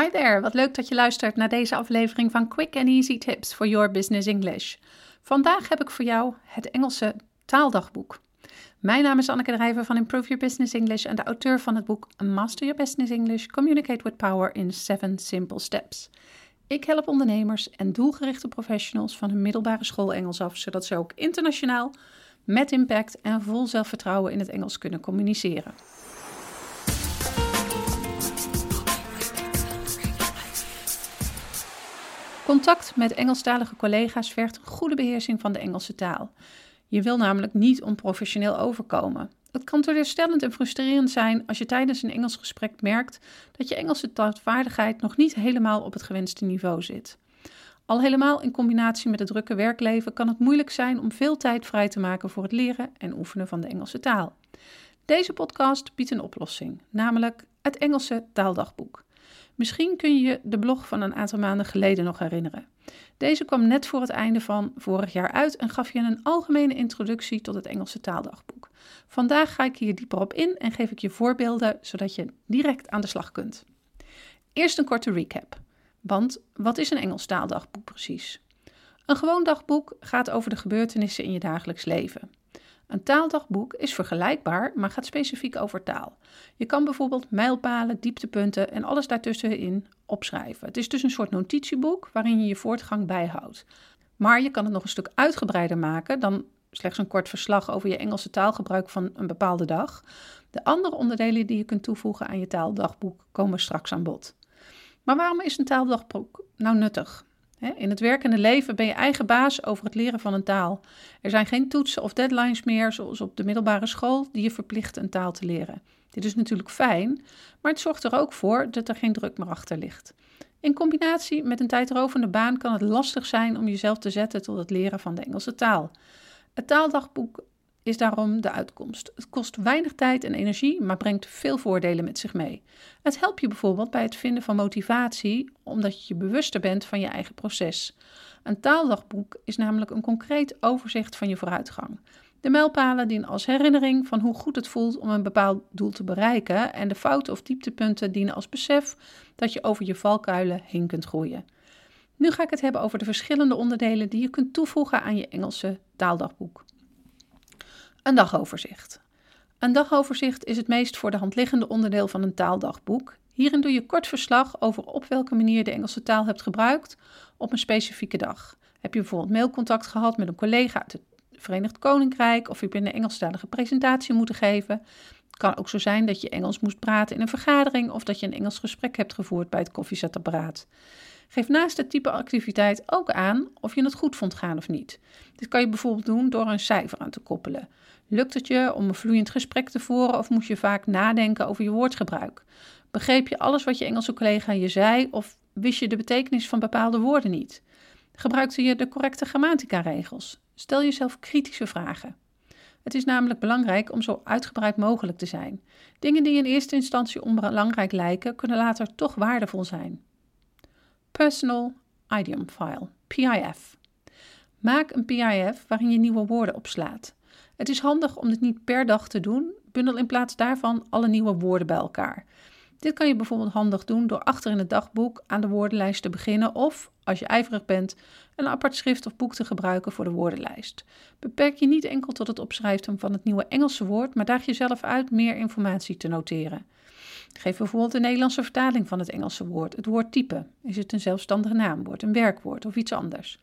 Hi there, wat leuk dat je luistert naar deze aflevering van Quick and Easy Tips for Your Business English. Vandaag heb ik voor jou het Engelse taaldagboek. Mijn naam is Anneke Drijver van Improve Your Business English en de auteur van het boek Master Your Business English: Communicate with Power in 7 Simple Steps. Ik help ondernemers en doelgerichte professionals van hun middelbare school Engels af, zodat ze ook internationaal, met impact en vol zelfvertrouwen in het Engels kunnen communiceren. Contact met Engelstalige collega's vergt een goede beheersing van de Engelse taal. Je wil namelijk niet onprofessioneel overkomen. Het kan teleurstellend en frustrerend zijn als je tijdens een Engels gesprek merkt dat je Engelse taalvaardigheid nog niet helemaal op het gewenste niveau zit. Al helemaal in combinatie met het drukke werkleven kan het moeilijk zijn om veel tijd vrij te maken voor het leren en oefenen van de Engelse taal. Deze podcast biedt een oplossing, namelijk het Engelse taaldagboek. Misschien kun je de blog van een aantal maanden geleden nog herinneren. Deze kwam net voor het einde van vorig jaar uit en gaf je een algemene introductie tot het Engelse taaldagboek. Vandaag ga ik hier dieper op in en geef ik je voorbeelden zodat je direct aan de slag kunt. Eerst een korte recap. Want wat is een Engels taaldagboek precies? Een gewoon dagboek gaat over de gebeurtenissen in je dagelijks leven. Een taaldagboek is vergelijkbaar, maar gaat specifiek over taal. Je kan bijvoorbeeld mijlpalen, dieptepunten en alles daartussenin opschrijven. Het is dus een soort notitieboek waarin je je voortgang bijhoudt. Maar je kan het nog een stuk uitgebreider maken dan slechts een kort verslag over je Engelse taalgebruik van een bepaalde dag. De andere onderdelen die je kunt toevoegen aan je taaldagboek komen straks aan bod. Maar waarom is een taaldagboek nou nuttig? In het werkende leven ben je eigen baas over het leren van een taal. Er zijn geen toetsen of deadlines meer, zoals op de middelbare school, die je verplichten een taal te leren. Dit is natuurlijk fijn, maar het zorgt er ook voor dat er geen druk meer achter ligt. In combinatie met een tijdrovende baan kan het lastig zijn om jezelf te zetten tot het leren van de Engelse taal. Het taaldagboek is daarom de uitkomst. Het kost weinig tijd en energie, maar brengt veel voordelen met zich mee. Het helpt je bijvoorbeeld bij het vinden van motivatie, omdat je je bewuster bent van je eigen proces. Een taaldagboek is namelijk een concreet overzicht van je vooruitgang. De mijlpalen dienen als herinnering van hoe goed het voelt om een bepaald doel te bereiken en de fouten of dieptepunten dienen als besef dat je over je valkuilen heen kunt groeien. Nu ga ik het hebben over de verschillende onderdelen die je kunt toevoegen aan je Engelse taaldagboek. Een dagoverzicht. Een dagoverzicht is het meest voor de hand liggende onderdeel van een taaldagboek. Hierin doe je kort verslag over op welke manier de Engelse taal hebt gebruikt op een specifieke dag. Heb je bijvoorbeeld mailcontact gehad met een collega uit het Verenigd Koninkrijk of heb je een Engelstalige presentatie moeten geven? Kan ook zo zijn dat je Engels moest praten in een vergadering of dat je een Engels gesprek hebt gevoerd bij het koffiezetapparaat. Geef naast het type activiteit ook aan of je het goed vond gaan of niet. Dit kan je bijvoorbeeld doen door een cijfer aan te koppelen. Lukt het je om een vloeiend gesprek te voeren of moest je vaak nadenken over je woordgebruik? Begreep je alles wat je Engelse collega je zei of wist je de betekenis van bepaalde woorden niet? Gebruikte je de correcte grammatica-regels? Stel jezelf kritische vragen. Het is namelijk belangrijk om zo uitgebreid mogelijk te zijn. Dingen die in eerste instantie onbelangrijk lijken, kunnen later toch waardevol zijn. Personal Idiom File, PIF. Maak een PIF waarin je nieuwe woorden opslaat. Het is handig om dit niet per dag te doen. Bundel in plaats daarvan alle nieuwe woorden bij elkaar. Dit kan je bijvoorbeeld handig doen door achter in het dagboek aan de woordenlijst te beginnen of, als je ijverig bent, een apart schrift of boek te gebruiken voor de woordenlijst. Beperk je niet enkel tot het opschrijven van het nieuwe Engelse woord, maar daag jezelf uit meer informatie te noteren. Geef bijvoorbeeld een Nederlandse vertaling van het Engelse woord, het woord type. Is het een zelfstandig naamwoord, een werkwoord of iets anders?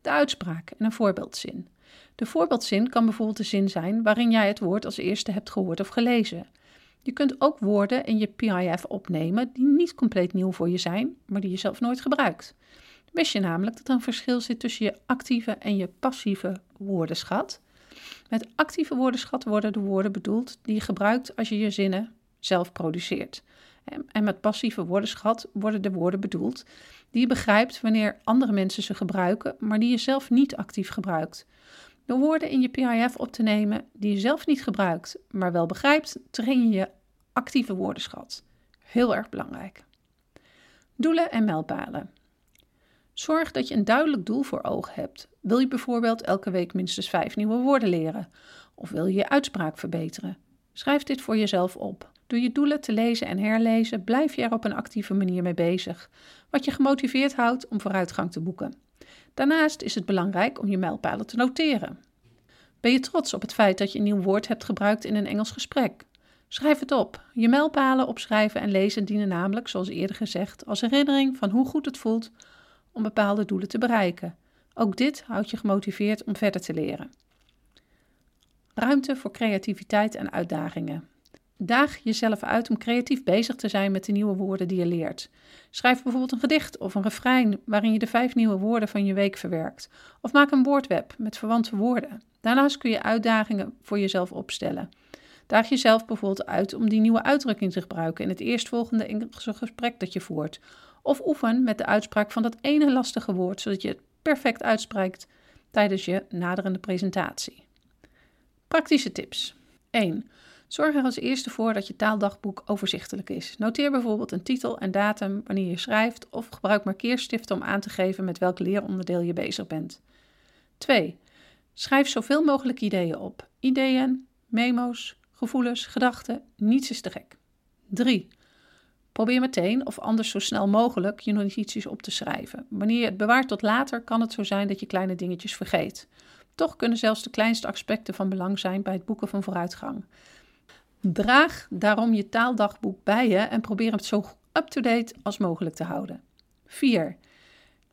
De uitspraak en een voorbeeldzin. De voorbeeldzin kan bijvoorbeeld de zin zijn waarin jij het woord als eerste hebt gehoord of gelezen. Je kunt ook woorden in je PIF opnemen die niet compleet nieuw voor je zijn, maar die je zelf nooit gebruikt. Wist je namelijk dat er een verschil zit tussen je actieve en je passieve woordenschat? Met actieve woordenschat worden de woorden bedoeld die je gebruikt als je je zinnen zelf produceert. En met passieve woordenschat worden de woorden bedoeld die je begrijpt wanneer andere mensen ze gebruiken, maar die je zelf niet actief gebruikt. Door woorden in je PIF op te nemen die je zelf niet gebruikt, maar wel begrijpt, train je je actieve woordenschat. Heel erg belangrijk. Doelen en mijlpalen. Zorg dat je een duidelijk doel voor ogen hebt. Wil je bijvoorbeeld elke week minstens vijf nieuwe woorden leren? Of wil je je uitspraak verbeteren? Schrijf dit voor jezelf op. Door je doelen te lezen en herlezen blijf je er op een actieve manier mee bezig, wat je gemotiveerd houdt om vooruitgang te boeken. Daarnaast is het belangrijk om je mijlpalen te noteren. Ben je trots op het feit dat je een nieuw woord hebt gebruikt in een Engels gesprek? Schrijf het op. Je mijlpalen opschrijven en lezen dienen namelijk, zoals eerder gezegd, als herinnering van hoe goed het voelt om bepaalde doelen te bereiken. Ook dit houdt je gemotiveerd om verder te leren. Ruimte voor creativiteit en uitdagingen. Daag jezelf uit om creatief bezig te zijn met de nieuwe woorden die je leert. Schrijf bijvoorbeeld een gedicht of een refrein waarin je de vijf nieuwe woorden van je week verwerkt. Of maak een woordweb met verwante woorden. Daarnaast kun je uitdagingen voor jezelf opstellen. Daag jezelf bijvoorbeeld uit om die nieuwe uitdrukking te gebruiken in het eerstvolgende Engelse gesprek dat je voert. Of oefen met de uitspraak van dat ene lastige woord, zodat je het perfect uitspreekt tijdens je naderende presentatie. Praktische tips. 1. Zorg er als eerste voor dat je taaldagboek overzichtelijk is. Noteer bijvoorbeeld een titel en datum wanneer je schrijft of gebruik markeerstiften om aan te geven met welk leeronderdeel je bezig bent. 2. Schrijf zoveel mogelijk ideeën op. Ideeën, memo's, gevoelens, gedachten, niets is te gek. 3. Probeer meteen of anders zo snel mogelijk je notities op te schrijven. Wanneer je het bewaart tot later, kan het zo zijn dat je kleine dingetjes vergeet. Toch kunnen zelfs de kleinste aspecten van belang zijn bij het boeken van vooruitgang. Draag daarom je taaldagboek bij je en probeer het zo up-to-date als mogelijk te houden. 4.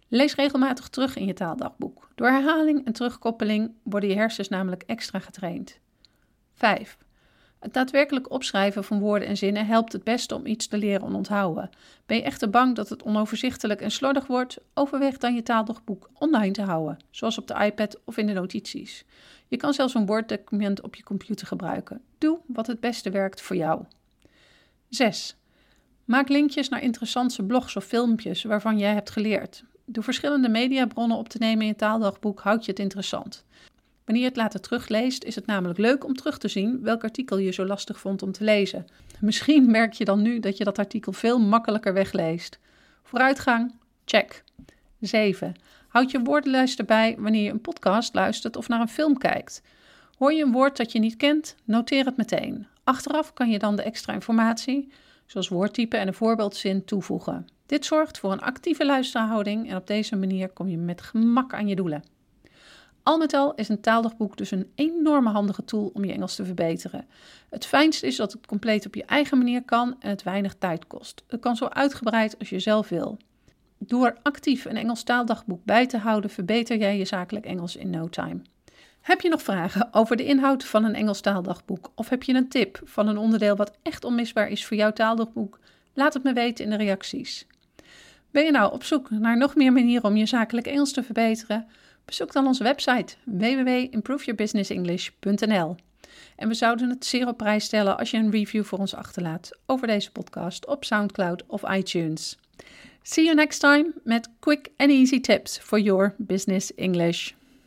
Lees regelmatig terug in je taaldagboek. Door herhaling en terugkoppeling worden je hersens namelijk extra getraind. 5. Het daadwerkelijk opschrijven van woorden en zinnen helpt het beste om iets te leren en onthouden. Ben je echter bang dat het onoverzichtelijk en slordig wordt? Overweeg dan je taaldagboek online te houden, zoals op de iPad of in de notities. Je kan zelfs een Word-document op je computer gebruiken. Doe wat het beste werkt voor jou. 6. Maak linkjes naar interessante blogs of filmpjes waarvan jij hebt geleerd. Door verschillende mediabronnen op te nemen in je taaldagboek houd je het interessant. Wanneer je het later terugleest, is het namelijk leuk om terug te zien welk artikel je zo lastig vond om te lezen. Misschien merk je dan nu dat je dat artikel veel makkelijker wegleest. Vooruitgang? Check. 7. Houd je woordenlijst erbij wanneer je een podcast luistert of naar een film kijkt. Hoor je een woord dat je niet kent? Noteer het meteen. Achteraf kan je dan de extra informatie, zoals woordtype en een voorbeeldzin, toevoegen. Dit zorgt voor een actieve luisterhouding en op deze manier kom je met gemak aan je doelen. Al met al is een taaldagboek dus een enorme handige tool om je Engels te verbeteren. Het fijnste is dat het compleet op je eigen manier kan en het weinig tijd kost. Het kan zo uitgebreid als je zelf wil. Door actief een Engels taaldagboek bij te houden, verbeter jij je zakelijk Engels in no time. Heb je nog vragen over de inhoud van een Engels taaldagboek? Of heb je een tip van een onderdeel wat echt onmisbaar is voor jouw taaldagboek? Laat het me weten in de reacties. Ben je nou op zoek naar nog meer manieren om je zakelijk Engels te verbeteren? Bezoek dan onze website www.improveyourbusinessenglish.nl. En we zouden het zeer op prijs stellen als je een review voor ons achterlaat over deze podcast op SoundCloud of iTunes. See you next time met quick and easy tips for your business English.